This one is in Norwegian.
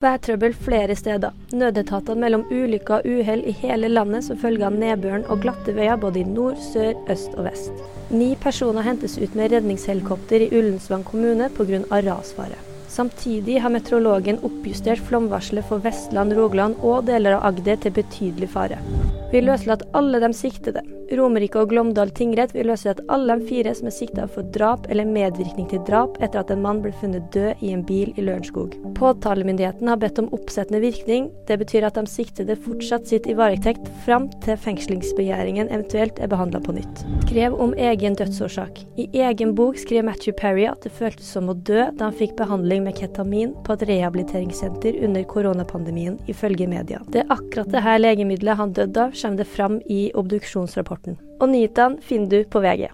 Værtrøbbel flere steder. Nødetatene mellom ulykker og uhell i hele landet som følge av nedbøren og glatte veier både i nord, sør, øst og vest. Ni personer hentes ut med redningshelikopter i Ullensvang kommune pga. rasfare. Samtidig har meteorologen oppjustert flomvarselet for Vestland, Rogaland og deler av Agder til betydelig fare. Vi løslater alle de siktede. Romerike og Glåmdal tingrett vil løse at alle de fire som er sikta for drap eller medvirkning til drap etter at en mann ble funnet død i en bil i Lørenskog. Påtalemyndigheten har bedt om oppsettende virkning. Det betyr at de siktede fortsatt sitter i varetekt fram til fengslingsbegjæringen eventuelt er behandla på nytt. Skrev om egen dødsårsak. I egen bok skriver Matthew Perry at det føltes som å dø da han fikk behandling med ketamin på et rehabiliteringssenter under koronapandemien, ifølge media. Det er akkurat det her legemiddelet han døde av, kommer det fram i obduksjonsrapporten. Og nyhetene finner du på VG.